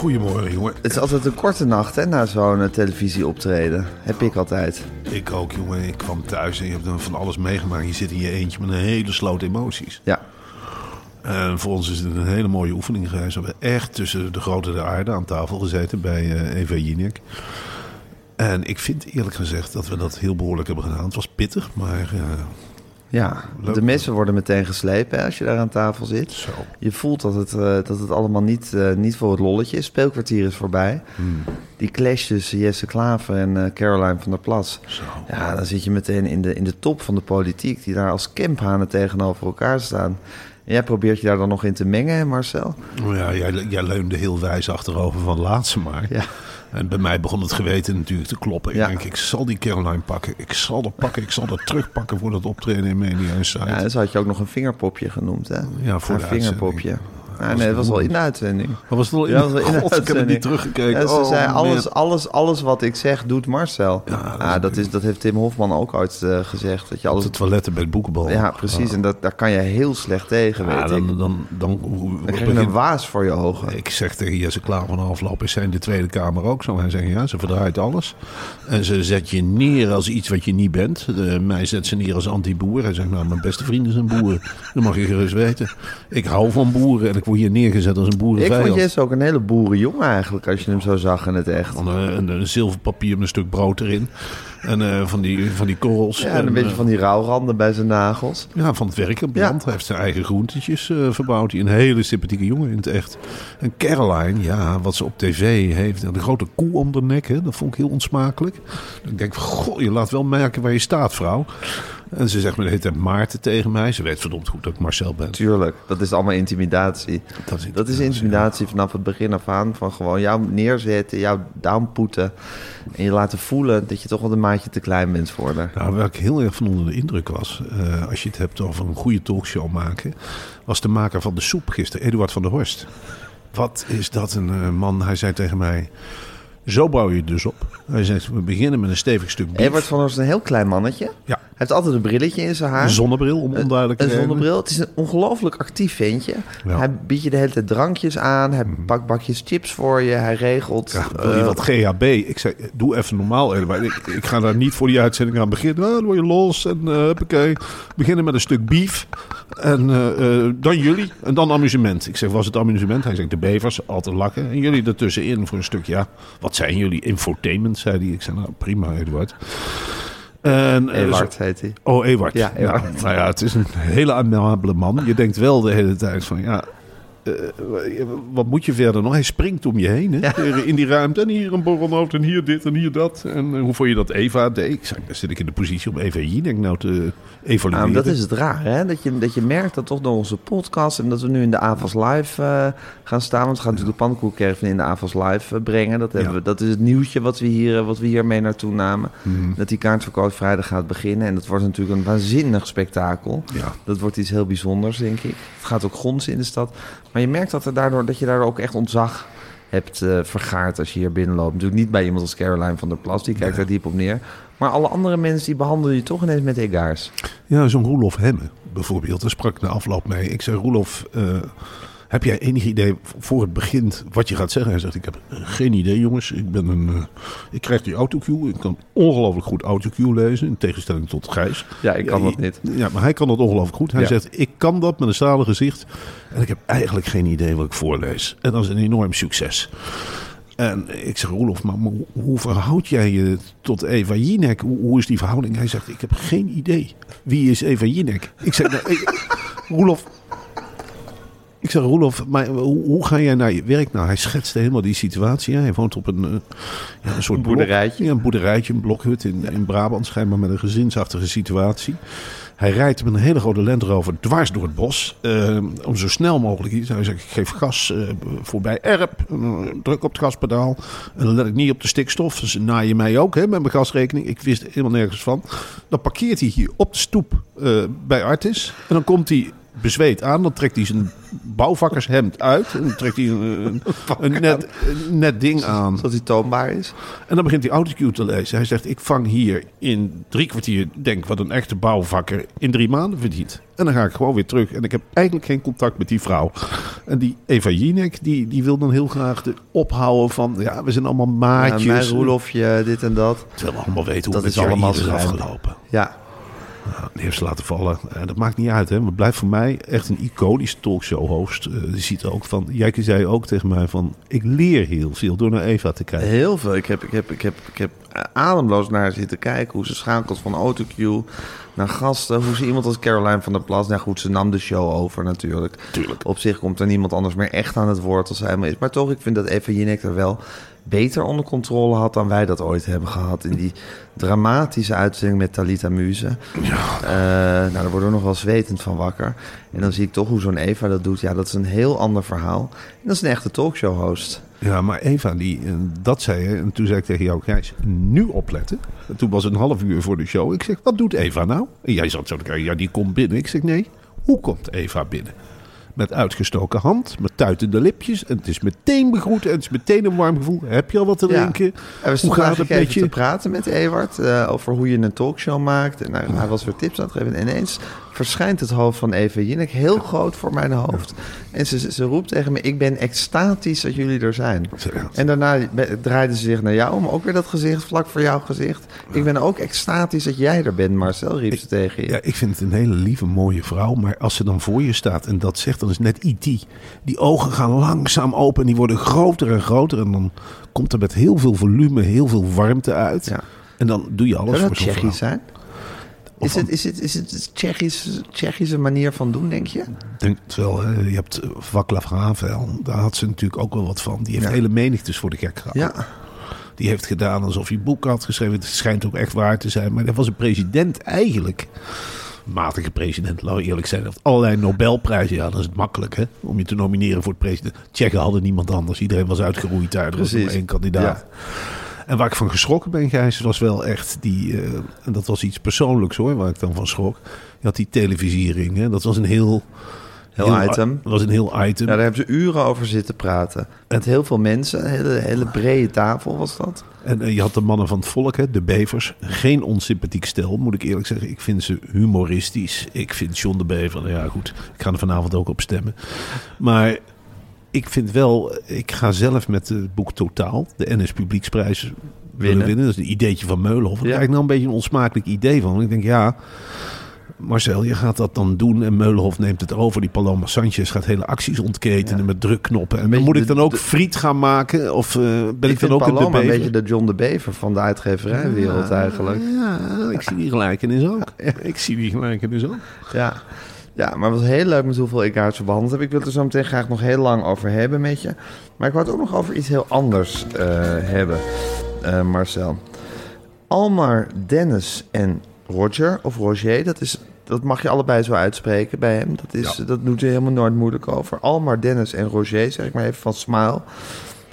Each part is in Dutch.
Goedemorgen, jongen. Het is altijd een korte nacht hè, na zo'n uh, televisieoptreden. Heb ik altijd. Ik ook, jongen. Ik kwam thuis en je hebt dan van alles meegemaakt. Je zit in je eentje met een hele sloot emoties. Ja. En voor ons is het een hele mooie oefening geweest. We hebben echt tussen de grote de aarde aan tafel gezeten bij uh, Eva Jinek. En ik vind eerlijk gezegd dat we dat heel behoorlijk hebben gedaan. Het was pittig, maar... Uh, ja, Leuk. de messen worden meteen geslepen hè, als je daar aan tafel zit. Zo. Je voelt dat het, uh, dat het allemaal niet, uh, niet voor het lolletje is. Speelkwartier is voorbij. Hmm. Die clash tussen Jesse Klaver en uh, Caroline van der Plas. Zo. Ja, dan zit je meteen in de, in de top van de politiek... die daar als kemphanen tegenover elkaar staan. En jij probeert je daar dan nog in te mengen, hè, Marcel? Ja, jij, jij leunde heel wijs achterover van laatste maar. Ja. En bij mij begon het geweten natuurlijk te kloppen. Ik Ja. denk, ik zal die Caroline pakken. Ik zal dat pakken. Ik zal dat terugpakken voor dat optreden in Media Insight. Ja, en zo had je ook nog een vingerpopje genoemd, hè? Ja, voor Een de vingerpopje. Was nee, het was wel mooi. in de uitzending. Maar was het al in? Ja, dat was wel in de God, ik heb het niet teruggekeken. Ja, ze Oh, zei, man. alles, alles, alles wat ik zeg, doet Marcel. Ja, dat is dat, is, dat heeft Tim Hofman ook ooit eh, gezegd. Dat je Op alles... de toiletten bij het boekenbal. Ja, precies. En dat, daar kan je heel slecht tegen, weet Ja, ik. dan, Dan, dan, dan, krijg je begin- een waas voor je ogen. Ik zeg tegen Jesse Klaar van afloop, is zij in de Tweede Kamer ook zo? Hij zegt, ja, ze verdraait alles. En ze zet je neer als iets wat je niet bent. De, mij zet ze neer als anti-boer. Hij zegt, nou, mijn beste vriend is een boer. Dat mag je gerust weten. Ik hou van boeren en ik hier neergezet als een Ik boerenvijand. vijand. vond Jesse ook een hele boerenjongen eigenlijk, als je hem zo zag in het echt. Een, een, een zilverpapier met een stuk brood erin. En eh, van, die, van die korrels. Ja, en En, een beetje eh, van die rouwranden bij zijn nagels. Ja, van het werk op Ja. Hij heeft zijn eigen groentetjes eh, verbouwd. Hij een hele sympathieke jongen in het echt. En Caroline, ja, wat ze op tv heeft. De grote koe om de nek, hè, dat vond ik heel onsmakelijk. Ik denk, goh, je laat wel merken waar je staat, vrouw. En ze zegt me de hele tijd Maarten tegen mij. Ze weet verdomd goed dat ik Marcel ben. Tuurlijk, dat is allemaal intimidatie. Dat is Dat is intimidatie vanaf het begin af aan. Van gewoon jou neerzetten, jou downpoeten. En je laten voelen dat je toch wel een maatje te klein bent voor haar. Nou, waar ik heel erg van onder de indruk was, eh, als je het hebt over een goede talkshow maken, was de maker van de soep gisteren, Eduard van der Horst. Wat is dat een eh, man? Hij zei tegen mij, zo bouw je het dus op. Hij zegt, we beginnen met een stevig stuk bief. Evert van is een heel klein mannetje. Ja, Hij heeft altijd een brilletje in zijn haar. een zonnebril om onduidelijk Een te redenen. zonnebril. Het is een ongelooflijk actief ventje. Ja. Hij biedt je de hele tijd drankjes aan. Hij pakt bakjes chips voor je. Hij regelt. Ja, wil je eh, wat GHB? Ik zei, doe even normaal. Ik, ik ga daar niet voor die uitzending aan beginnen. Ah, dan word je los en uh. Beginnen met een stuk beef. En eh, dan jullie. En dan amusement. Ik zeg, was het amusement? Hij zegt, de bevers, altijd lachen. En jullie ertussenin voor een stuk, ja. Wat zijn jullie? Infotainment, zei hij. Ik zei, nou prima, Eduard. En, eh, Ewart zo- heet hij. Oh, Ewart. Ja, Ewart. Nou, nou ja, het is een hele amabele man. Je denkt wel de hele tijd van, ja... eh, wat moet je verder nog? Hij springt om je heen hè? in die ruimte. En hier een borrelnoot en hier dit en hier dat. En eh, hoe vond je dat Eva deed? Ik zei, dan zit ik in de positie om Eva Jinek nou te evalueren. Nou, dat is het raar, hè? Dat je, dat je merkt dat toch door onze podcast... en dat we nu in de AVAS Live eh, gaan staan... want we gaan natuurlijk de pannenkoekcaravan in de AVAS Live brengen. Dat, hebben Ja. we, dat is het nieuwtje wat we, hier, wat we hier mee naartoe namen. Mhm. Dat die kaartverkoop vrijdag gaat beginnen. En dat wordt natuurlijk een waanzinnig spektakel. Ja. Dat wordt iets heel bijzonders, denk ik. Het gaat ook gonzen in de stad. Maar je merkt dat, er daardoor, dat je daardoor ook echt ontzag hebt eh, vergaard als je hier binnenloopt. Natuurlijk niet bij iemand als Caroline van der Plas, die kijkt daar diep op neer. Maar alle andere mensen die behandelen je toch ineens met egaars. Ja, zo'n Roelof Hemme bijvoorbeeld. Daar sprak na afloop mee. Ik zei, Roelof, eh, heb jij enig idee voor het begint wat je gaat zeggen? Hij zegt, ik heb geen idee jongens. Ik, ben een, eh, ik krijg die autocue. Ik kan ongelooflijk goed autocue lezen. In tegenstelling tot Gijs. Ja, ik kan dat niet. Ja, maar hij kan dat ongelooflijk goed. Hij Ja. zegt, ik kan dat met een stalen gezicht. En ik heb eigenlijk geen idee wat ik voorlees. En dat is een enorm succes. En ik zeg, Roelof, maar hoe- hoe verhoud jij je tot Eva Jinek? Hoe, hoe is die verhouding? Hij zegt, ik heb geen idee. Wie is Eva Jinek? Ik zeg, nou, ik- Roelof... Ik zeg, Roelof, maar hoe, hoe ga jij naar je werk? Nou, hij schetste helemaal die situatie. Hij woont op een, eh, ja, een soort Een blok- boerderijtje. ja, een boerderijtje, een blokhut in, in Brabant. Schijnbaar met een gezinsachtige situatie. Hij rijdt met een hele grote Land Rover dwars door het bos. eh, om zo snel mogelijk iets. Hij zegt, ik geef gas eh, voorbij Erp. druk op het gaspedaal. En dan let ik niet op de stikstof. Dus naai je mij ook hè, met mijn gasrekening. Ik wist helemaal nergens van. Dan parkeert hij hier op de stoep bij Artis. En dan komt hij bezweet aan. Dan trekt hij zijn bouwvakkershemd uit. En dan trekt hij een, een, een net, een net ding aan. Zodat hij toonbaar is. En dan begint hij autocue te lezen. Hij zegt, ik vang hier in drie kwartier, denk wat een echte bouwvakker in drie maanden verdient. En dan ga ik gewoon weer terug. En ik heb eigenlijk geen contact met die vrouw. En die Eva Jinek, die, die wil dan heel graag de ophouden van, ja, we zijn allemaal Ja, maatjes. mijn Roelofje, dit en dat. Terwijl we allemaal weten hoe Dat het is allemaal is afgelopen. Ja, die heeft ze laten vallen. En dat maakt niet uit. Hè. Maar blijft voor mij echt een iconische talkshow-host. Eh, die ziet ook van... Jij zei ook tegen mij van... Ik leer heel veel door naar Eva te kijken. heel veel. Ik heb, ik heb, ik heb, ik heb ademloos naar haar zitten kijken. Hoe ze schakelt van autocue naar gasten. Hoe ze iemand als Caroline van der Plas... Nou goed, ze nam de show over natuurlijk. Tuurlijk. Op zich komt er niemand anders meer echt aan het woord als hij maar is. Maar toch, ik vind dat Eva Jinek er wel beter onder controle had... dan wij dat ooit hebben gehad. In die dramatische uitzending met Talita Muze. Eh, nou, daar worden we nog wel zwetend van wakker. En dan zie ik toch hoe zo'n Eva dat doet. Ja, dat is een heel ander verhaal. En dat is een echte talkshow-host. Ja, maar Eva, die, eh, dat zei je. En toen zei ik tegen jou, Gijs, nu opletten. En toen was het een half uur voor de show. Ik zeg, wat doet Eva nou? En jij zat zo te kijken, ja, die komt binnen. Ik zeg, nee, hoe komt Eva binnen? Met uitgestoken hand, met tuitende lipjes. En het is meteen begroet en het is meteen een warm gevoel. Heb je al wat te Ja. drinken? En we Hoe gaat het met je? te praten met Ewart eh, over hoe je een talkshow maakt. En hij, hij was weer tips aan het geven. En ineens verschijnt het hoofd van Eva Jinek heel groot voor mijn hoofd. En ze, ze, roept tegen me, ik ben extatisch dat jullie er zijn. En daarna draaide ze zich naar jou om, ook weer dat gezicht vlak voor jouw gezicht. Ik ben ook extatisch dat jij er bent, Marcel, riep ze tegen je. Ja, ik vind het een hele lieve, mooie vrouw. Maar als ze dan voor je staat en dat zegt, dan is net IT. Die ogen gaan langzaam open en die worden groter en groter. En dan komt er met heel veel volume, heel veel warmte uit. Ja. En dan doe je alles Zou dat Tsjechisch zijn? Of Is het, is het, is het een Tsjechisch, Tsjechische manier van doen, denk je? Ik denk het wel. Hè. Je hebt eh, Vaclav Havel. Daar had ze natuurlijk ook wel wat van. Die heeft Ja. hele menigtes voor de gek gehad. Ja. Die heeft gedaan alsof hij boeken had geschreven. Het schijnt ook echt waar te zijn. Maar dat was een president eigenlijk. Matige president, laten we eerlijk zijn. Heeft allerlei Nobelprijzen. Ja, dan is het makkelijk hè, om je te nomineren voor het president. Tsjechen hadden niemand anders. Iedereen was uitgeroeid daar. Er was maar één kandidaat. En waar ik van geschrokken ben, Gijs, was wel echt die... eh, en dat was iets persoonlijks hoor, waar ik dan van schrok. Je had die televisiering. Hè? Dat was een heel... Heel item. Dat was een heel item. Ja, daar hebben ze uren over zitten praten. Met heel veel mensen. Een hele, hele brede tafel was dat. En eh, je had de mannen van het volk, hè, de bevers. Geen onsympathiek stel, moet ik eerlijk zeggen. Ik vind ze humoristisch. Ik vind John de Bever, nou ja goed, ik ga er vanavond ook op stemmen. Maar ik vind wel, ik ga zelf met het boek Totaal, de NS Publieksprijs willen Winnen. winnen. Dat is een ideetje van Meulenhof. Daar Ja. krijg ik nou een beetje een onsmakelijk idee van. Want ik denk, ja... Marcel, je gaat dat dan doen en Meulenhof neemt het over. Die Paloma Sanchez gaat hele acties ontketenen Ja. met drukknoppen. En dan moet ik dan ook de- friet gaan maken? Of eh, ben ik, dan ook Paloma een beetje de John de Bever van de uitgeverijwereld eigenlijk. Ja, ik zie die gelijkenis ook. Ik zie die gelijkenis ook. Ja. ja, maar het was heel leuk met hoeveel ik zo behandeld heb. Ik wil het er zo meteen graag nog heel lang over hebben met je. Maar ik wou het ook nog over iets heel anders eh, hebben, eh, Marcel. Almar, Dennis en Roger, of Roger, dat, is, dat mag je allebei zo uitspreken bij hem. Dat, is, dat doet hij helemaal nooit moeilijk over. Almar, Dennis en Roger, zeg ik maar even van Smile.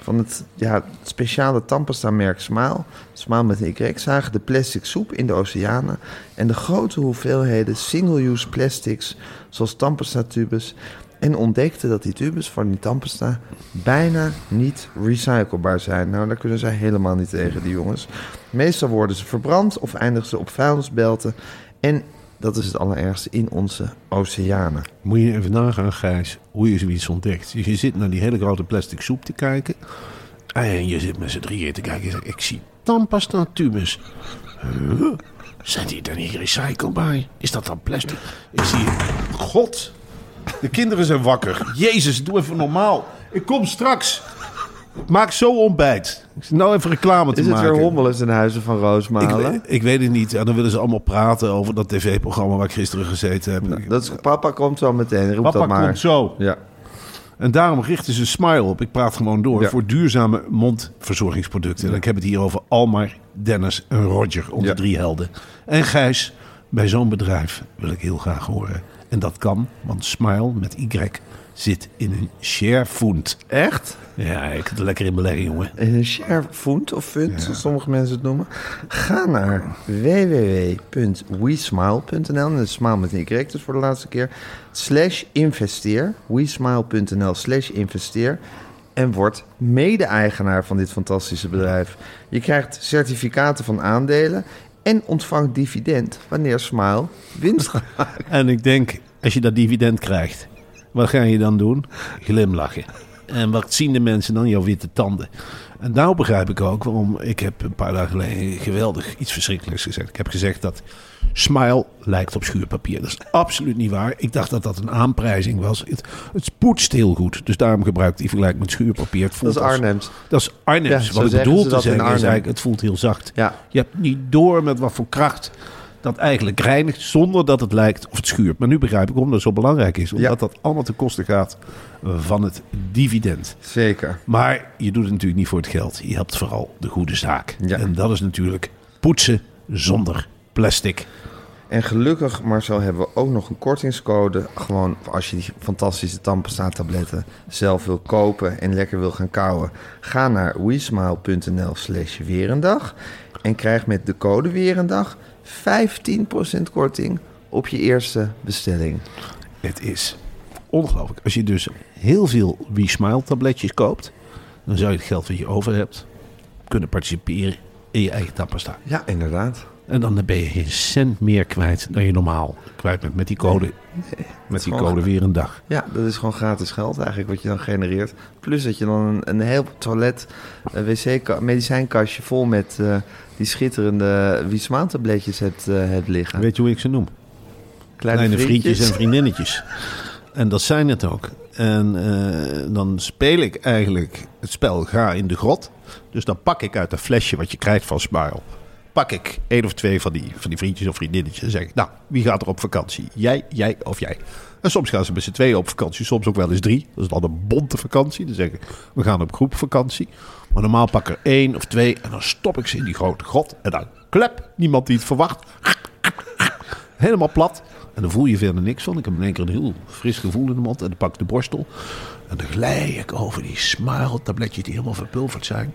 Van het, ja, het speciale tandpasta-merk Smile. Smile met een Y. Zagen de plastic soep in de oceanen. En de grote hoeveelheden single-use plastics, zoals tandpasta-tubes En ontdekte dat die tubes van die tandpasta bijna niet recyclebaar zijn. Nou, daar kunnen zij helemaal niet tegen, die jongens. Meestal worden ze verbrand of eindigen ze op vuilnisbelten. En dat is het allerergste in onze oceanen. Moet je even nagaan, Gijs, hoe je zoiets ontdekt. Dus je zit naar die hele grote plastic soep te kijken. En je zit met z'n drieën te kijken. Je zegt, ik zie tandpasta tubes. Huh? Zijn die dan niet recyclebaar? Is dat dan plastic? Is die... God, de kinderen zijn wakker. Jezus, doe even normaal. Ik kom straks. Ik maak zo ontbijt. Ik zit nou even reclame te Is het maken. weer hommeles ten huize van Ik, Roosmalen? weet- ik weet het niet. En dan willen ze allemaal praten over dat tv-programma waar ik gisteren gezeten heb. Dat is, papa komt zo meteen, roep Papa dat maar. komt zo. Ja. En daarom richten ze Smile op. Ik praat gewoon door. Ja. Voor duurzame mondverzorgingsproducten. En ik heb het hier over Almar, Dennis en Roger. Onze Ja. drie helden. En Gijs, bij zo'n bedrijf wil ik heel graag horen. En dat kan, want Smile met Y zit in een share fund. Echt? Ja, ik kan er lekker in beleggen, jongen. In een share fund of fund, zoals sommige mensen het noemen. Ga naar www.wesmile.nl. En dat is smile met een Y, dus voor de laatste keer. Slash investeer. wesmile.nl slash investeer. En word mede-eigenaar van dit fantastische bedrijf. Je krijgt certificaten van aandelen. En ontvangt dividend wanneer Smile winst gaat. En ik denk, als je dat dividend krijgt, wat ga je dan doen? Glimlachen. En wat zien de mensen dan? Jouw witte tanden. En nou begrijp ik ook waarom ik heb een paar dagen geleden geweldig iets verschrikkelijks gezegd. Ik heb gezegd dat Smile lijkt op schuurpapier. Dat is absoluut niet waar. Ik dacht dat dat een aanprijzing was. Het, het poetst heel goed. Dus daarom gebruik ik die vergelijk met schuurpapier. Het Dat is Arnhems. Dat is Arnhems. Ja, wat ik bedoel te zeggen is eigenlijk, het voelt heel zacht. Ja. Je hebt niet door met wat voor kracht dat eigenlijk reinigt zonder dat het lijkt of het schuurt. Maar nu begrijp ik waarom dat zo belangrijk is. Omdat Ja. dat allemaal ten koste gaat van het dividend. Zeker. Maar je doet het natuurlijk niet voor het geld. Je helpt vooral de goede zaak. Ja. En dat is natuurlijk poetsen zonder plastic. En gelukkig, Marcel, hebben we ook nog een kortingscode. Gewoon als je die fantastische tandpasta-tabletten zelf wil kopen en lekker wil gaan kauwen. Ga naar wesmile.nl slash weerendag en krijg met de code weerendag 15% korting op je eerste bestelling. Het is ongelooflijk. Als je dus heel veel WeSmile tabletjes koopt... dan zou je het geld wat je over hebt kunnen participeren in je eigen tandpasta. Ja, inderdaad. En dan ben je geen cent meer kwijt dan je normaal kwijt bent met die code. Met die code weer een dag. Ja, dat is gewoon gratis geld eigenlijk wat je dan genereert. Plus dat je dan een, een heel toilet, een wc, medicijnkastje vol met eh, die schitterende Wiesmaan-tabletjes hebt, eh, hebt liggen. Weet je hoe ik ze noem? Kleine, vriendjes en vriendinnetjes. En dat zijn het ook. En eh, dan speel ik eigenlijk het spel Ga in de grot. Dus dan pak ik uit dat flesje wat je krijgt van Smile. Pak ik één of twee van die, van die vriendjes of vriendinnetjes. En zeg ik, nou, wie gaat er op vakantie? Jij, jij of jij? En soms gaan ze met z'n tweeën op vakantie. Soms ook wel eens drie. Dat is dan een bonte vakantie. Dan zeg ik, we gaan op groepvakantie. Maar normaal pak ik er één of twee. En dan stop ik ze in die grote grot. En dan klep, niemand die het verwacht. Helemaal plat. En dan voel je verder niks van. Ik heb in één keer een heel fris gevoel in de mond. En dan pak ik de borstel. En dan glij ik over die smile tabletjes die helemaal verpulverd zijn.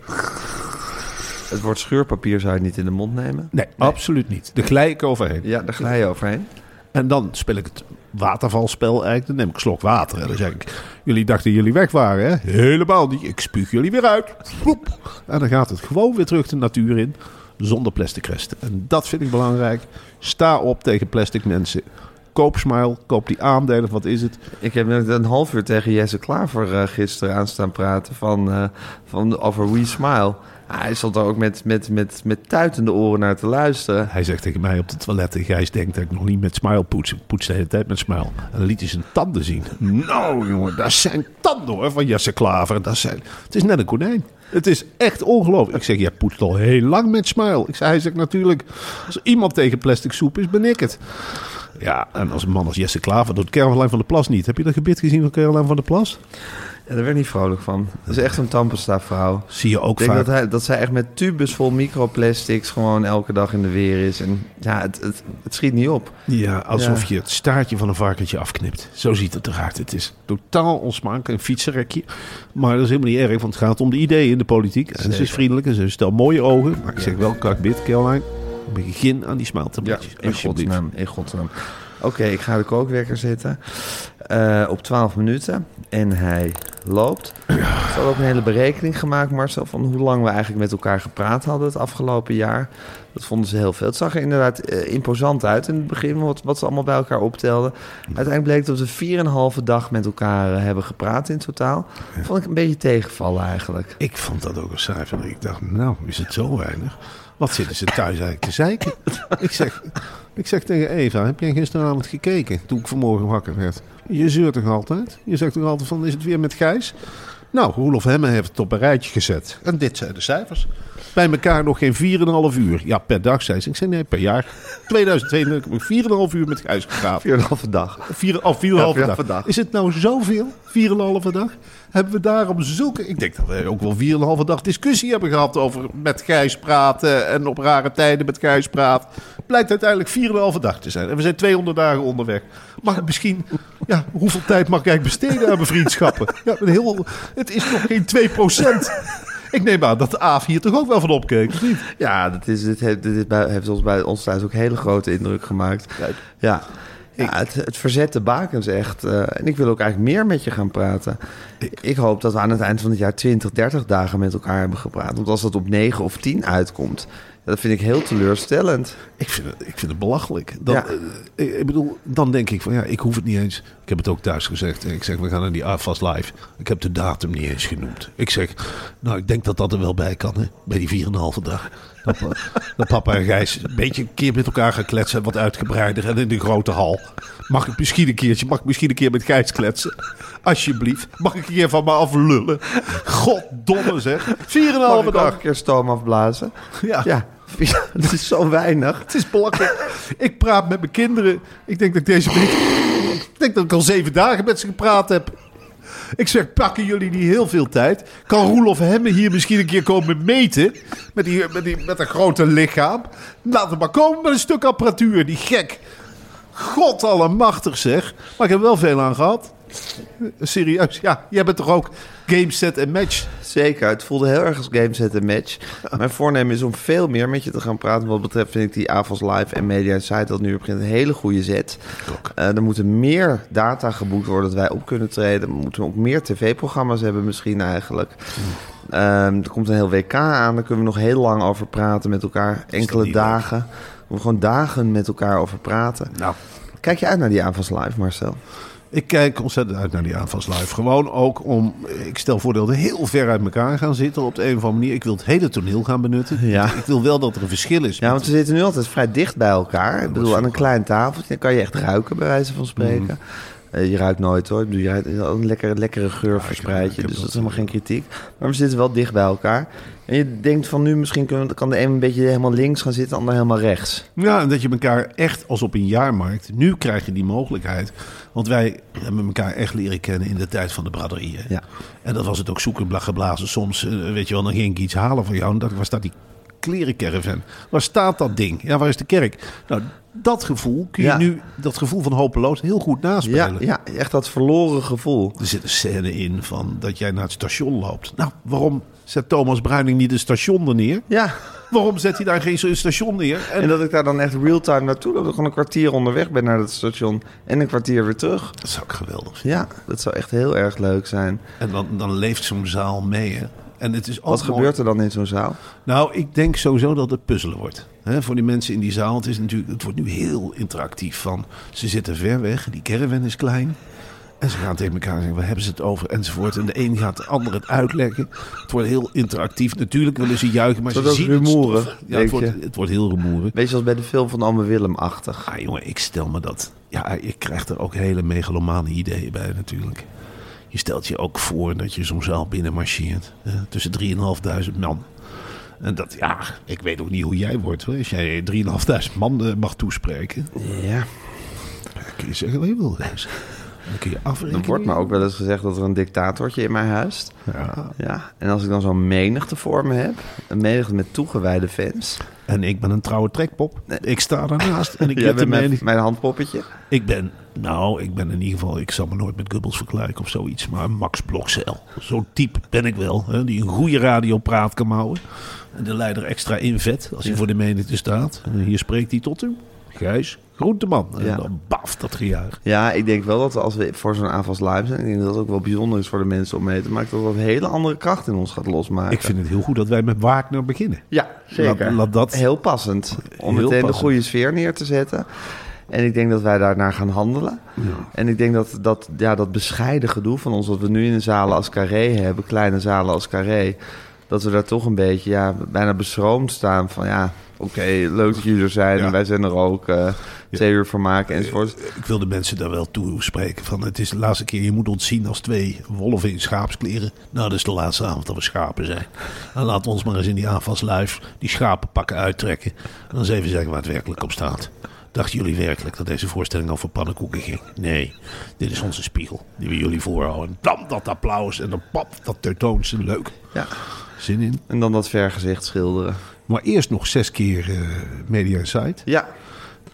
Het woord scheurpapier zou je niet in de mond nemen. Nee, absoluut niet. Daar glij ik overheen. Ja, daar glij je overheen. En dan speel ik het watervalspel eigenlijk. Dan neem ik een slok water. En dan zeg ik, jullie dachten jullie weg waren, hè? Helemaal niet. Ik spuug jullie weer uit. Vloep. En dan gaat het gewoon weer terug de natuur in. Zonder plastic resten. En dat vind ik belangrijk. Sta op tegen plastic mensen. Koop Smile. Koop die aandelen. Wat is het? Ik heb net een half uur tegen Jesse Klaver eh, gisteren aan staan praten van, eh, van, over We Smile. Hij stond er ook met, met, met, met tuitende oren naar te luisteren. Hij zegt tegen mij op de toilet. Gijs denkt dat ik nog niet met Smile poets. Ik poets de hele tijd met Smile. En dan liet hij zijn tanden zien. Nou jongen, dat zijn tanden hoor van Jesse Klaver. Dat zijn, het is net een konijn. Het is echt ongelooflijk. Ik zeg, jij poetst al heel lang met Smile. Ik zei, hij zegt natuurlijk, als iemand tegen plastic soep is, ben ik het. Ja, en als een man als Jesse Klaver doet Caroline van der Plas niet. Heb je dat gebit gezien van Caroline van der Plas? Ja, daar werd ik niet vrolijk van. Dat is echt een tandpasta vrouw. Zie je ook Ik denk vaak. dat, hij, dat zij echt met tubes vol microplastics gewoon elke dag in de weer is. En ja, het, het, het schiet niet op. Ja, alsof Ja. je het staartje van een varkentje afknipt. Zo ziet het eruit. Het is totaal onsmakelijk. Een fietsenrekje. Maar dat is helemaal niet erg, want het gaat om de ideeën in de politiek. En ze is vriendelijk en ze stelt mooie ogen. Maar ik zeg wel, kakbit, Caroline. Begin aan die smaaltabletjes. in godsnaam, in godsnaam. Oké, ik ga de kookwekker zetten eh, op 12 minuten. En hij loopt. Er is ook een hele berekening gemaakt, Marcel, van hoe lang we eigenlijk met elkaar gepraat hadden het afgelopen jaar. Dat vonden ze heel veel. Het zag er inderdaad eh, imposant uit in het begin, wat, wat ze allemaal bij elkaar optelden. Uiteindelijk bleek dat we 4,5 dag met elkaar eh, hebben gepraat in totaal. Vond ik een beetje tegenvallen eigenlijk. Ik vond dat ook een cijfer. Ik dacht, nou, is het zo weinig? Wat zitten ze thuis eigenlijk te zeiken? ik, zeg, ik zeg tegen Eva, heb jij gisteravond gekeken toen ik vanmorgen wakker werd? Je zeurt toch altijd? Je zegt toch altijd van, is het weer met Gijs? Nou, Roelof Hemme heeft het op een rijtje gezet. En dit zijn de cijfers. Bij elkaar nog geen 4,5 uur. Ja, per dag, zei ze. Ik zei nee, per jaar. 2022 heb ik 4,5 uur met Gijs gepraat. 4,5 dag. 4, of 4,5 Ja, dag. dag. Is het nou zoveel? 4,5 dag? Hebben we daarom zulke... Ik denk dat we ook wel 4,5 dag discussie hebben gehad over met Gijs praten en op rare tijden met Gijs praten. Blijkt uiteindelijk 4,5 dag te zijn. En we zijn 200 dagen onderweg. Ik misschien... Ja, hoeveel tijd mag ik eigenlijk besteden aan mijn vriendschappen? Ja, een heel, het is nog geen 2% Ik neem aan dat de Aaf hier toch ook wel van opkeek, of niet? Ja, dat is, dit, heeft, dit heeft ons bij ons thuis ook hele grote indruk gemaakt. Ja, ja het, het verzet de bakens echt. eh, en ik wil ook eigenlijk meer met je gaan praten. Ik, hoop dat we aan het eind van het jaar 20, 30 dagen met elkaar hebben gepraat. Want als dat op 9 of 10 uitkomt, dat vind ik heel teleurstellend. Ik vind het, ik vind het belachelijk. Dan, Ja. eh, ik, ik bedoel, dan denk ik van ja, ik hoef het niet eens. Ik heb het ook thuis gezegd. Ik zeg, we gaan naar die AFAS live. Ik heb de datum niet eens genoemd. Ik zeg, nou, ik denk dat dat er wel bij kan, hè, bij die 4,5 dag. Dat, pa- dat papa en Gijs een beetje een keer met elkaar gaan kletsen. Wat uitgebreider en in de grote hal. Mag ik misschien een keertje, mag ik misschien een keer met Gijs kletsen? Alsjeblieft. Mag ik een keer van me aflullen? Goddomme zeg. 4,5 Mag ik ook dag. een keer stoom afblazen? Ja. Ja, dat is zo weinig. Het is belachelijk. ik praat met mijn kinderen. Ik denk dat ik deze week... Ik denk dat ik al zeven dagen met ze gepraat heb. Ik zeg, pakken jullie niet heel veel tijd? Kan Roelof Hemme hier misschien een keer komen meten? Met, die, met, die, met een grote lichaam? Laat hem maar komen met een stuk apparatuur, die gek. God zeg. Maar ik heb wel veel aan gehad. Serieus, ja. Jij bent toch ook game, set en match? Zeker, het voelde heel erg als game set en match. Mijn voornemen is om veel meer met je te gaan praten. Wat betreft vind ik die Avals Live en Media Site dat nu begint een hele goede zet. Eh, er moeten meer data geboekt worden dat wij op kunnen treden. We moeten ook meer tv-programma's hebben misschien eigenlijk. Ehm, er komt een heel WK aan, daar kunnen we nog heel lang over praten met elkaar. Enkele dagen. We gewoon dagen met elkaar over praten. Nou, Kijk je uit naar die Avals Live, Marcel? Ik kijk ontzettend uit naar die aanvals live. Gewoon ook om, ik stel voor dat we heel ver uit elkaar gaan zitten op de een of andere manier. Ik wil het hele toneel gaan benutten. Ja. Ik wil wel dat er een verschil is. Ja, want we zitten nu altijd vrij dicht bij elkaar. Ik bedoel, aan een klein tafeltje dan kan je echt ruiken, bij wijze van spreken. Mhm. Eh, je ruikt nooit hoor. Je ruikt een lekkere, lekkere geur verspreid ik je. Dus dat is dat, helemaal geen kritiek. Maar we zitten wel dicht bij elkaar. En je denkt van nu misschien kunnen, kan de een een beetje helemaal links gaan zitten, de ander helemaal rechts. Ja, en dat je elkaar echt als op een jaarmarkt. Nu krijg je die mogelijkheid. Want wij hebben elkaar echt leren kennen in de tijd van de braderie. hè. Ja. En dat was het ook zoeken bla- geblazen. Soms, eh, weet je wel, dan ging ik iets halen van jou. En dacht ik, waar staat die klerencaravan? Waar staat dat ding? Ja, waar is de kerk? Nou, dat gevoel kun je Ja. nu, dat gevoel van hopeloos, heel goed Ja, naspelen. ja, echt dat verloren gevoel. Er zit een scène in van dat jij naar het station loopt. Nou, waarom zet Thomas Bruining niet een station er neer? Ja, Waarom zet hij daar geen station neer? En, en dat ik daar dan echt real-time naartoe loop. Dat ik gewoon een kwartier onderweg ben naar het station en een kwartier weer terug. dat zou ik geweldig vinden. Ja, dat zou echt heel erg leuk zijn. En dan, dan leeft zo'n zaal mee. Hè? En het is ook Wat mooi. gebeurt er dan in zo'n zaal? Nou, ik denk sowieso dat het puzzelen wordt. Voor die mensen in die zaal. Het, is natuurlijk, het wordt nu heel interactief. Van, ze zitten ver weg, die caravan is klein. En ze gaan tegen elkaar zeggen, waar hebben ze het over? Enzovoort. En de een gaat de ander het uitleggen. Het wordt heel interactief. Natuurlijk willen ze juichen, maar ze zien het stof. Ja, het, wordt, het wordt heel rumoerig. Weet je, zoals bij de film van Ome Willem-achtig. Ah, jongen, ik stel me dat. Ja, ik krijg er ook hele megalomane ideeën bij natuurlijk. Je stelt je ook voor dat je zo'n zaal binnen marcheert. eh, tussen 3.500 man. En dat, ja, ik weet ook niet hoe jij wordt. Hoor. Als jij 3.500 man eh, mag toespreken, Ja. kun je zeggen wat je wil. Dan kun je afrekenen. Er wordt maar ook wel eens gezegd dat er een dictatortje in mij huist. Ja. Ja. En als ik dan zo'n menigte voor me heb, een menigte met toegewijde fans. En ik ben een trouwe trekpop. Ik sta daarnaast en ik heb de mijn, mijn handpoppetje. Ik ben, nou, ik ben in ieder geval, ik zal me nooit met Gubbels vergelijken of zoiets, maar Max Blokcel. Zo'n type ben ik wel, hè, die een goede radiopraat kan houden. En de leider extra invet als hij voor de menigte staat. En hier spreekt hij tot u. Gijs Groenteman. En Ja. dan baf, dat gejuich. Ja, ik denk wel dat als we voor zo'n aanvals live zijn... ik denk dat het ook wel bijzonder is voor de mensen om mee te maken... dat dat een hele andere kracht in ons gaat losmaken. Ik vind het heel goed dat wij met Wagner beginnen. Ja, zeker. Laat- laat dat- Heel passend. Om Heel meteen de goede sfeer neer te zetten. En ik denk dat wij daarnaar gaan handelen. En ik denk dat dat, ja, dat bescheiden gedoe van ons... wat we nu in de zalen als carré hebben... kleine zalen als carré... dat we daar toch een beetje ja, bijna beschroomd staan van... ja, oké, leuk dat jullie er zijn. Ja. En wij zijn er ook. eh twee uur voor maken enzovoort. Ik wil de mensen daar wel toe spreken. Van, het is de laatste keer, je moet ons zien als twee wolven in schaapskleren. Nou, dat is de laatste avond dat we schapen zijn. En laat ons maar eens in die aanvalsluif die schapenpakken uittrekken. En dan eens even zeggen waar het werkelijk op staat. Dachten jullie werkelijk dat deze voorstelling over pannenkoeken ging? Nee, dit is onze spiegel die we jullie voorhouden. Dan dat applaus en dan pap, dat teutoonsen. Leuk. Ja. Zin in. En dan dat vergezicht schilderen. Maar eerst nog zes keer eh, Media Insight. Ja,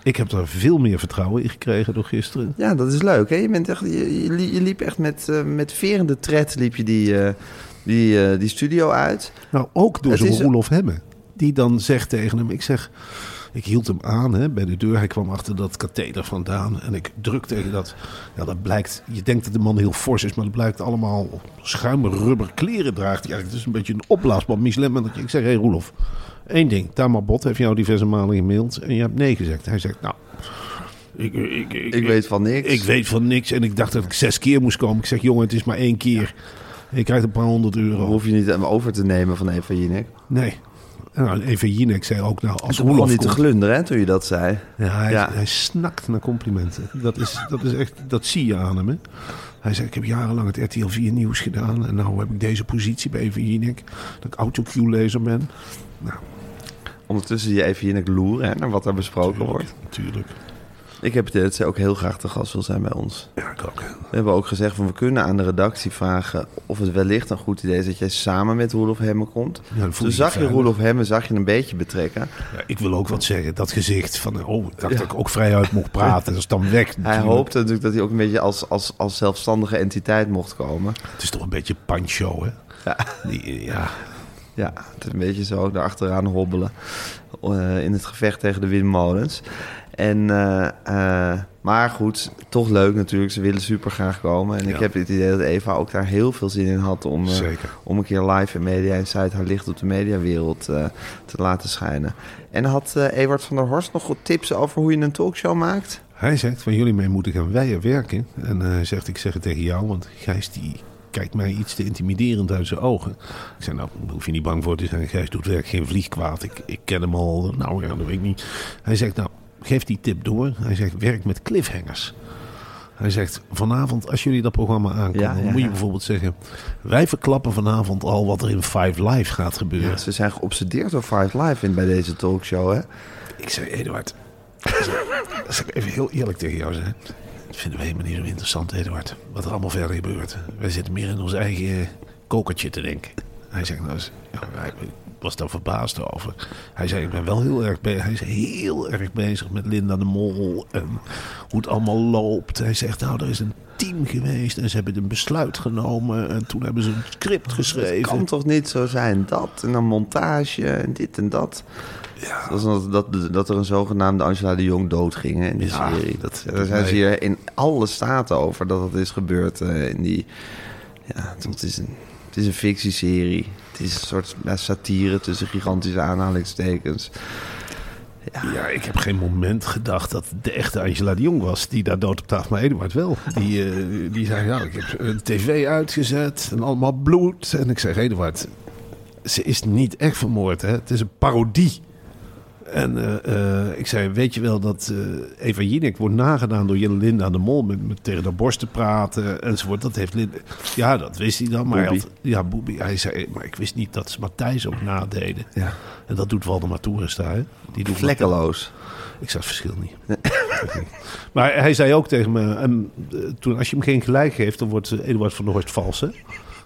Ik heb er veel meer vertrouwen in gekregen door gisteren. Ja, dat is leuk. Hè? Je, bent echt, je, je, li- je liep echt met, eh, met verende tred liep je die, eh, die, die studio uit. Nou, ook door zo'n Roelof Hemme. Die dan zegt tegen hem, ik zeg... Ik hield hem aan hè, bij de deur. Hij kwam achter dat katheder vandaan. En ik druk tegen dat... Ja, dat blijkt... Je denkt dat de man heel fors is, maar dat blijkt allemaal schuime rubber kleren draagt. Ja, het is een beetje een opblaasband Michelin. mannetje. Ik zeg, hé hey, Roelof, één ding. Tamar Bot heeft jou diverse malen gemaild en je hebt nee gezegd. Hij zegt, nou... Ik, ik, ik, Ik weet van niks. Ik weet van niks en ik dacht dat ik zes keer moest komen. Ik zeg, jongen, het is maar één keer. Je krijgt een paar honderd Dan euro. hoef je niet over te nemen van Eva Jinek. Nee. Nou, even Jinek zei ook, nou, als Roelof niet te glunderen hè, toen je dat zei. Ja, hij, Ja. hij snakt naar complimenten. Dat, is, dat, is echt, dat zie je aan hem. Hè? Hij zei, ik heb jarenlang het RTL 4 nieuws gedaan. En nou heb ik deze positie bij Even Jinek. Dat ik autocue-lezer ben. Nou, Ondertussen zie je Eva Jinek loeren hè, naar wat er besproken wordt. natuurlijk. Ik heb het idee dat zij ook heel graag te gast wil zijn bij ons. Ja, ik ook. We hebben ook gezegd van we kunnen aan de redactie vragen of het wellicht een goed idee is dat jij samen met Roelof Hemme komt. Ja, Toen je zag je. Roelof Hemme zag je een beetje betrekken. Ja, ik wil ook wat zeggen. Dat gezicht van, oh, ik dacht dat ik ook vrijuit mocht praten. Dat is dan weg. Hij hoopte natuurlijk dat hij ook een beetje als, als, als zelfstandige entiteit mocht komen. Het is toch een beetje pancho, hè? Ja. Die, ja, Ja, het is een beetje zo daarachteraan hobbelen eh, in het gevecht tegen de windmolens. En, eh, eh, maar goed, toch leuk natuurlijk. Ze willen super graag komen. En ik heb het idee dat Eva ook daar heel veel zin in had om, eh, om een keer live in Media Insight haar licht op de mediawereld te laten schijnen. En had Ewart van der Horst nog goed tips over hoe je een talkshow maakt? Hij zegt van jullie mee moeten gaan wij werken. En hij zegt ik zeg het tegen jou, want Gijs die kijkt mij iets te intimiderend uit zijn ogen. Ik zei nou, hoef je niet bang voor te zijn. Gijs doet werk geen vlieg kwaad. Ik, ik ken hem al, nou ja, dat weet ik niet. Hij zegt nou, geef die tip door. Hij zegt werk met cliffhangers. Hij zegt vanavond als jullie dat programma aankomen, Ja, ja, moet je bijvoorbeeld zeggen... wij verklappen vanavond al wat er in Five Live gaat gebeuren. Ze zijn geobsedeerd door Five Live in bij deze talkshow, hè? Ik zei, Eduard, als ik even heel eerlijk tegen jou zijn. Dat vinden we helemaal niet zo interessant, Eduard. Wat er allemaal verder gebeurt. Wij zitten meer in ons eigen kokertje te denken. Hij zegt, nou, eens- was daar verbaasd over. Hij zei, ik ben wel heel erg bezig. Hij is heel erg bezig met Linda de Mol en hoe het allemaal loopt. Hij zegt, nou, er is een team geweest en ze hebben een besluit genomen. En toen hebben ze een script Het geschreven. kan toch niet zo zijn dat en dan montage en dit en dat. Ja. Dat, dat, dat, dat er een zogenaamde Angela de Jong doodging in die Ja, serie. dat- Daar zijn ze hier in alle staten over dat het is gebeurd eh, in die... Ja, het is een, het is een fictieserie. Is een soort satire tussen gigantische aanhalingstekens. Ja, ik heb geen moment gedacht dat de echte Angela de Jong was die daar dood op tafel. Maar Eduard wel. Die, eh, die zei, ja, ik heb een tv uitgezet en allemaal bloed. En ik zeg, Eduard, ze is niet echt vermoord. Hè? Het is een parodie. En eh, eh, ik zei, weet je wel dat eh, Eva Jinek wordt nagedaan door Linda de Mol met, met tegen de borst te praten enzovoort. Dat heeft Linda, ja, dat wist hij dan. Maar hij Boebie. had- ja, Boebie. Hij zei, maar ik wist niet dat ze Matthijs ook nadeden. Ja. En dat doet Waldemar Toerenstra, hè? Die doet Vlekkeloos. ik zag het verschil niet. maar hij zei ook tegen me, en, toen, als je hem geen gelijk geeft, dan wordt Eduard van der Horst vals, hè?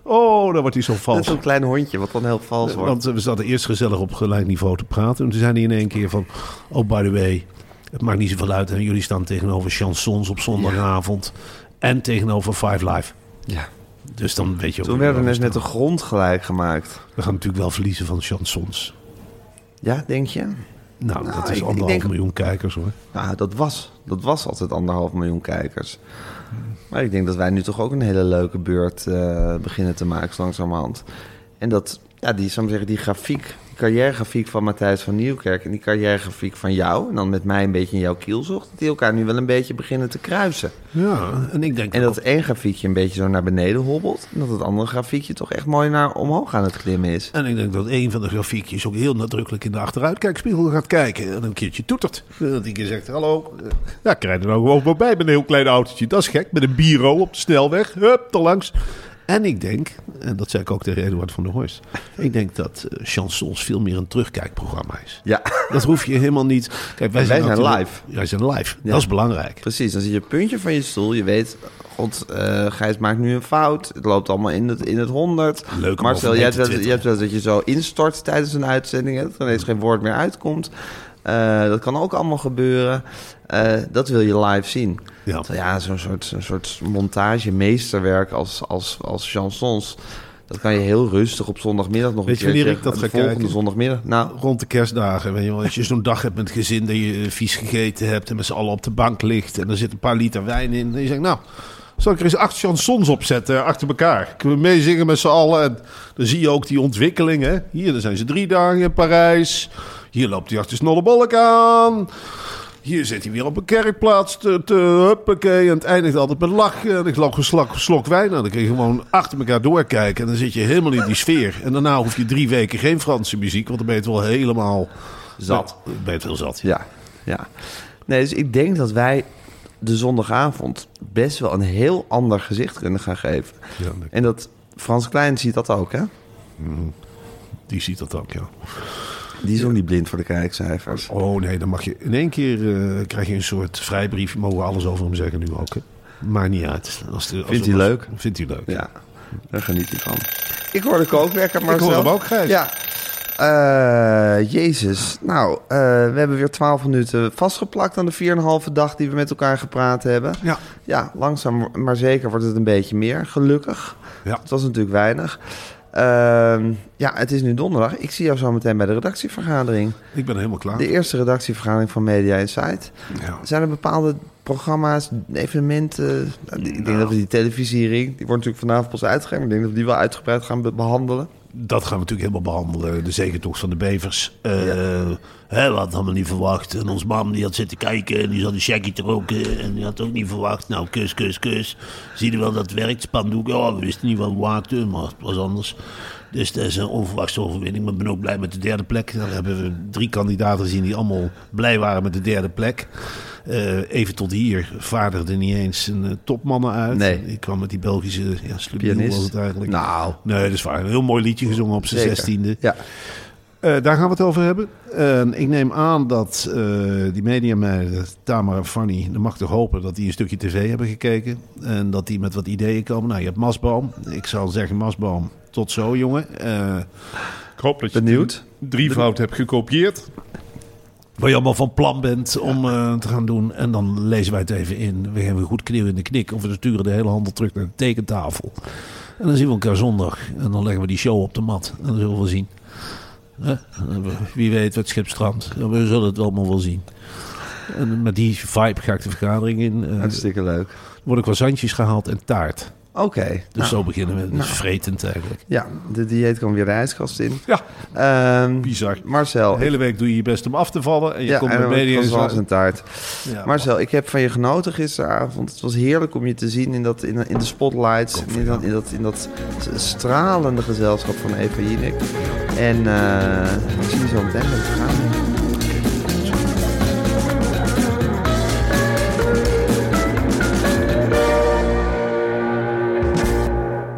Oh, dan wordt hij zo Dat is vals. zo'n klein hondje wat dan heel vals wordt. Want eh, we zaten eerst gezellig op gelijk niveau te praten. En toen zei hij in één keer van, oh, by the way, het maakt niet zoveel uit. En jullie staan tegenover chansons op zondagavond. En tegenover Five Live. Ja. Dus dan weet je ook... Toen werden we net staan. de grond gelijk gemaakt. We gaan natuurlijk wel verliezen van chansons. Ja, denk je? Nou, dat Nou, is ik- ik anderhalf denk- miljoen kijkers hoor. Nou, dat was, dat was altijd anderhalf miljoen kijkers. Maar ik denk dat wij nu toch ook een hele leuke beurt eh, beginnen te maken, langzamerhand. En dat, ja, die, zou ik zeggen, die grafiek, die carrièregrafiek van Matthijs van Nieuwkerk... en die carrièregrafiek van jou, en dan met mij een beetje in jouw kielzocht... dat die elkaar nu wel een beetje beginnen te kruisen. Ja, en ik denk En dat één grafiekje een beetje zo naar beneden hobbelt... en dat het andere grafiekje toch echt mooi naar omhoog aan het klimmen is. En ik denk dat een van de grafiekjes ook heel nadrukkelijk in de achteruitkijkspiegel gaat kijken. En een keertje toetert. Dat die keer zegt, hallo. Ja, ik rijd er nou gewoon voorbij met een heel klein autootje. Dat is gek, met een bureau op de snelweg. Hup, te langs. En ik denk, en dat zei ik ook tegen Eduard van der Horst. Ik denk dat eh, chansons veel meer een terugkijkprogramma is. Ja, Dat hoef je helemaal niet. Kijk, wij, wij zijn live. Wij zijn live. Ja. Dat is belangrijk. Precies, dan zie je puntje van je stoel. Je weet, god, eh Gijs maakt nu een fout. Het loopt allemaal in het, in het honderd. Leuk Marcel, jij hebt wel dat je zo instort tijdens een uitzending. hè, Dat er ineens geen woord meer uitkomt. Eh, dat kan ook allemaal gebeuren. Eh, dat wil je live zien. Ja. Ja, zo'n soort, zo'n soort montage, meesterwerk als, als, als chansons. Dat kan je heel rustig op zondagmiddag nog Weet je een keertje. wanneer ik dat ga volgende kijken? zondagmiddag. Nou, Rond de kerstdagen, weet je wel. Als je zo'n dag hebt met gezin dat je eh, vies gegeten hebt en met z'n allen op de bank ligt en er zit een paar liter wijn in. En je zegt, nou, zal ik er eens acht chansons opzetten achter elkaar? Kunnen we meezingen met z'n allen? En dan zie je ook die ontwikkeling, hè. Hier, dan zijn ze drie dagen in Parijs. Hier loopt hij achter Snollebollek aan. Hier zit hij weer op een kerkplaats te, te huppakee. En het eindigt altijd met lachen. En ik loop een slok, slok wijn. Dan kun je gewoon achter elkaar doorkijken. En dan zit je helemaal in die sfeer. En daarna hoef je drie weken geen Franse muziek. Want dan ben je het wel helemaal Zat. Dan ben je het wel zat. Ja, ja. Nee, dus ik denk dat wij de zondagavond best wel een heel ander gezicht kunnen gaan geven. Ja, En dat Frans Klein ziet dat ook, hè? die ziet dat ook, ja. Die is ook niet blind voor de kijkcijfers. Oh nee, dan mag je in één keer eh, krijg je een soort vrijbrief. Mogen alles over hem zeggen nu ook. Hè. Maakt niet uit. Als de, als Vindt hij leuk? Vindt hij leuk. Ja, daar geniet hij van. Ik hoor de kookwerker, maar Ik hoor hem ook, Gijs. Ja. Eh, Jezus. Nou, eh, we hebben weer 12 minuten vastgeplakt aan de 4,5 dag die we met elkaar gepraat hebben. Ja. Ja, langzaam maar zeker wordt het een beetje meer, gelukkig. Ja. Het was natuurlijk weinig. Ehm, ja, het is nu donderdag. Ik zie jou zo meteen bij de redactievergadering. Ik ben helemaal klaar. De eerste redactievergadering van Media Insight. Ja. Zijn er bepaalde programma's, evenementen? Nou, Ik denk dat we die televisiering, die wordt natuurlijk vanavond pas uitgegeven. maar Ik denk dat we die wel uitgebreid gaan be- behandelen. Dat gaan we natuurlijk helemaal behandelen. De zegentocht van de bevers. Eh hè, we hadden allemaal niet verwacht. En ons mam die had zitten kijken en die zat een shaggy te roken. En die had ook niet verwacht. Nou, kus, kus, kus. Zie je wel dat het werkt, spandoek. Ja, we wisten niet wat we maakten, maar het was anders. Dus dat is een onverwachte overwinning. Maar ik ben ook blij met de derde plek. Daar hebben we drie kandidaten gezien die allemaal blij waren met de derde plek. Eh, even tot hier vaardigde niet eens een eh, topmannen uit. Nee. Ik kwam met die Belgische ja, Pianist. was het eigenlijk. Nou. Nee, dat is waar. Een heel mooi liedje gezongen op zijn zestiende. Ja. Eh, daar gaan we het over hebben. En ik neem aan dat eh, die mediameiden, Tamara en Fanny, dan mag toch hopen dat die een stukje tv hebben gekeken. En dat die met wat ideeën komen. Nou, je hebt Masboom. Ik zou zeggen, Masboom, tot zo, jongen. Eh, ik hoop dat je Benieuwd? drievoud hebt gekopieerd. Waar je allemaal van plan bent om eh, te gaan doen. En dan lezen wij het even in. We geven goed knieuw in de knik. Of we sturen de hele handel terug naar de tekentafel. En dan zien we elkaar zondag. En dan leggen we die show op de mat. En dan zullen we zien. Hè? Wie weet wat schip strandt. We zullen het allemaal wel zien. En met die vibe ga ik de vergadering in. Eh Hartstikke leuk. word ik croissantjes gehaald en taart. Oké. Dus nou, zo beginnen we. Dus vretend eigenlijk. Ja, de dieet kan weer de ijskast in. Ja, Ehm, bizar. Marcel. De hele week doe je je best om af te vallen. En je ja, komt met media was en zoals een taart. Ja, Marcel, ik heb van je genoten gisteravond. Het was heerlijk om je te zien in, dat, in, in de spotlights. In dat, in, dat, in dat stralende gezelschap van Eva Jinek. En eh ik zie je zo meteen bij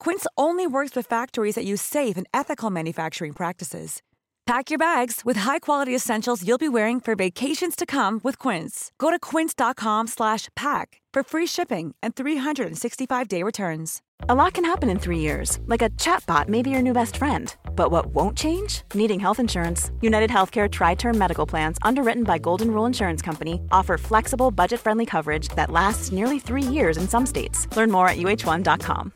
Quince only works with factories that use safe and ethical manufacturing practices. Pack your bags with high-quality essentials you'll be wearing for vacations to come with Quince. Go to quince.com slash pack for free shipping and 365-day returns. A lot can happen in three years, like a chatbot may be your new best friend. But what won't change? Needing health insurance. United Healthcare Tri Term Medical Plans, underwritten by Golden Rule Insurance Company, offer flexible, budget friendly coverage that lasts nearly three years in some states. Learn more at uh1.com.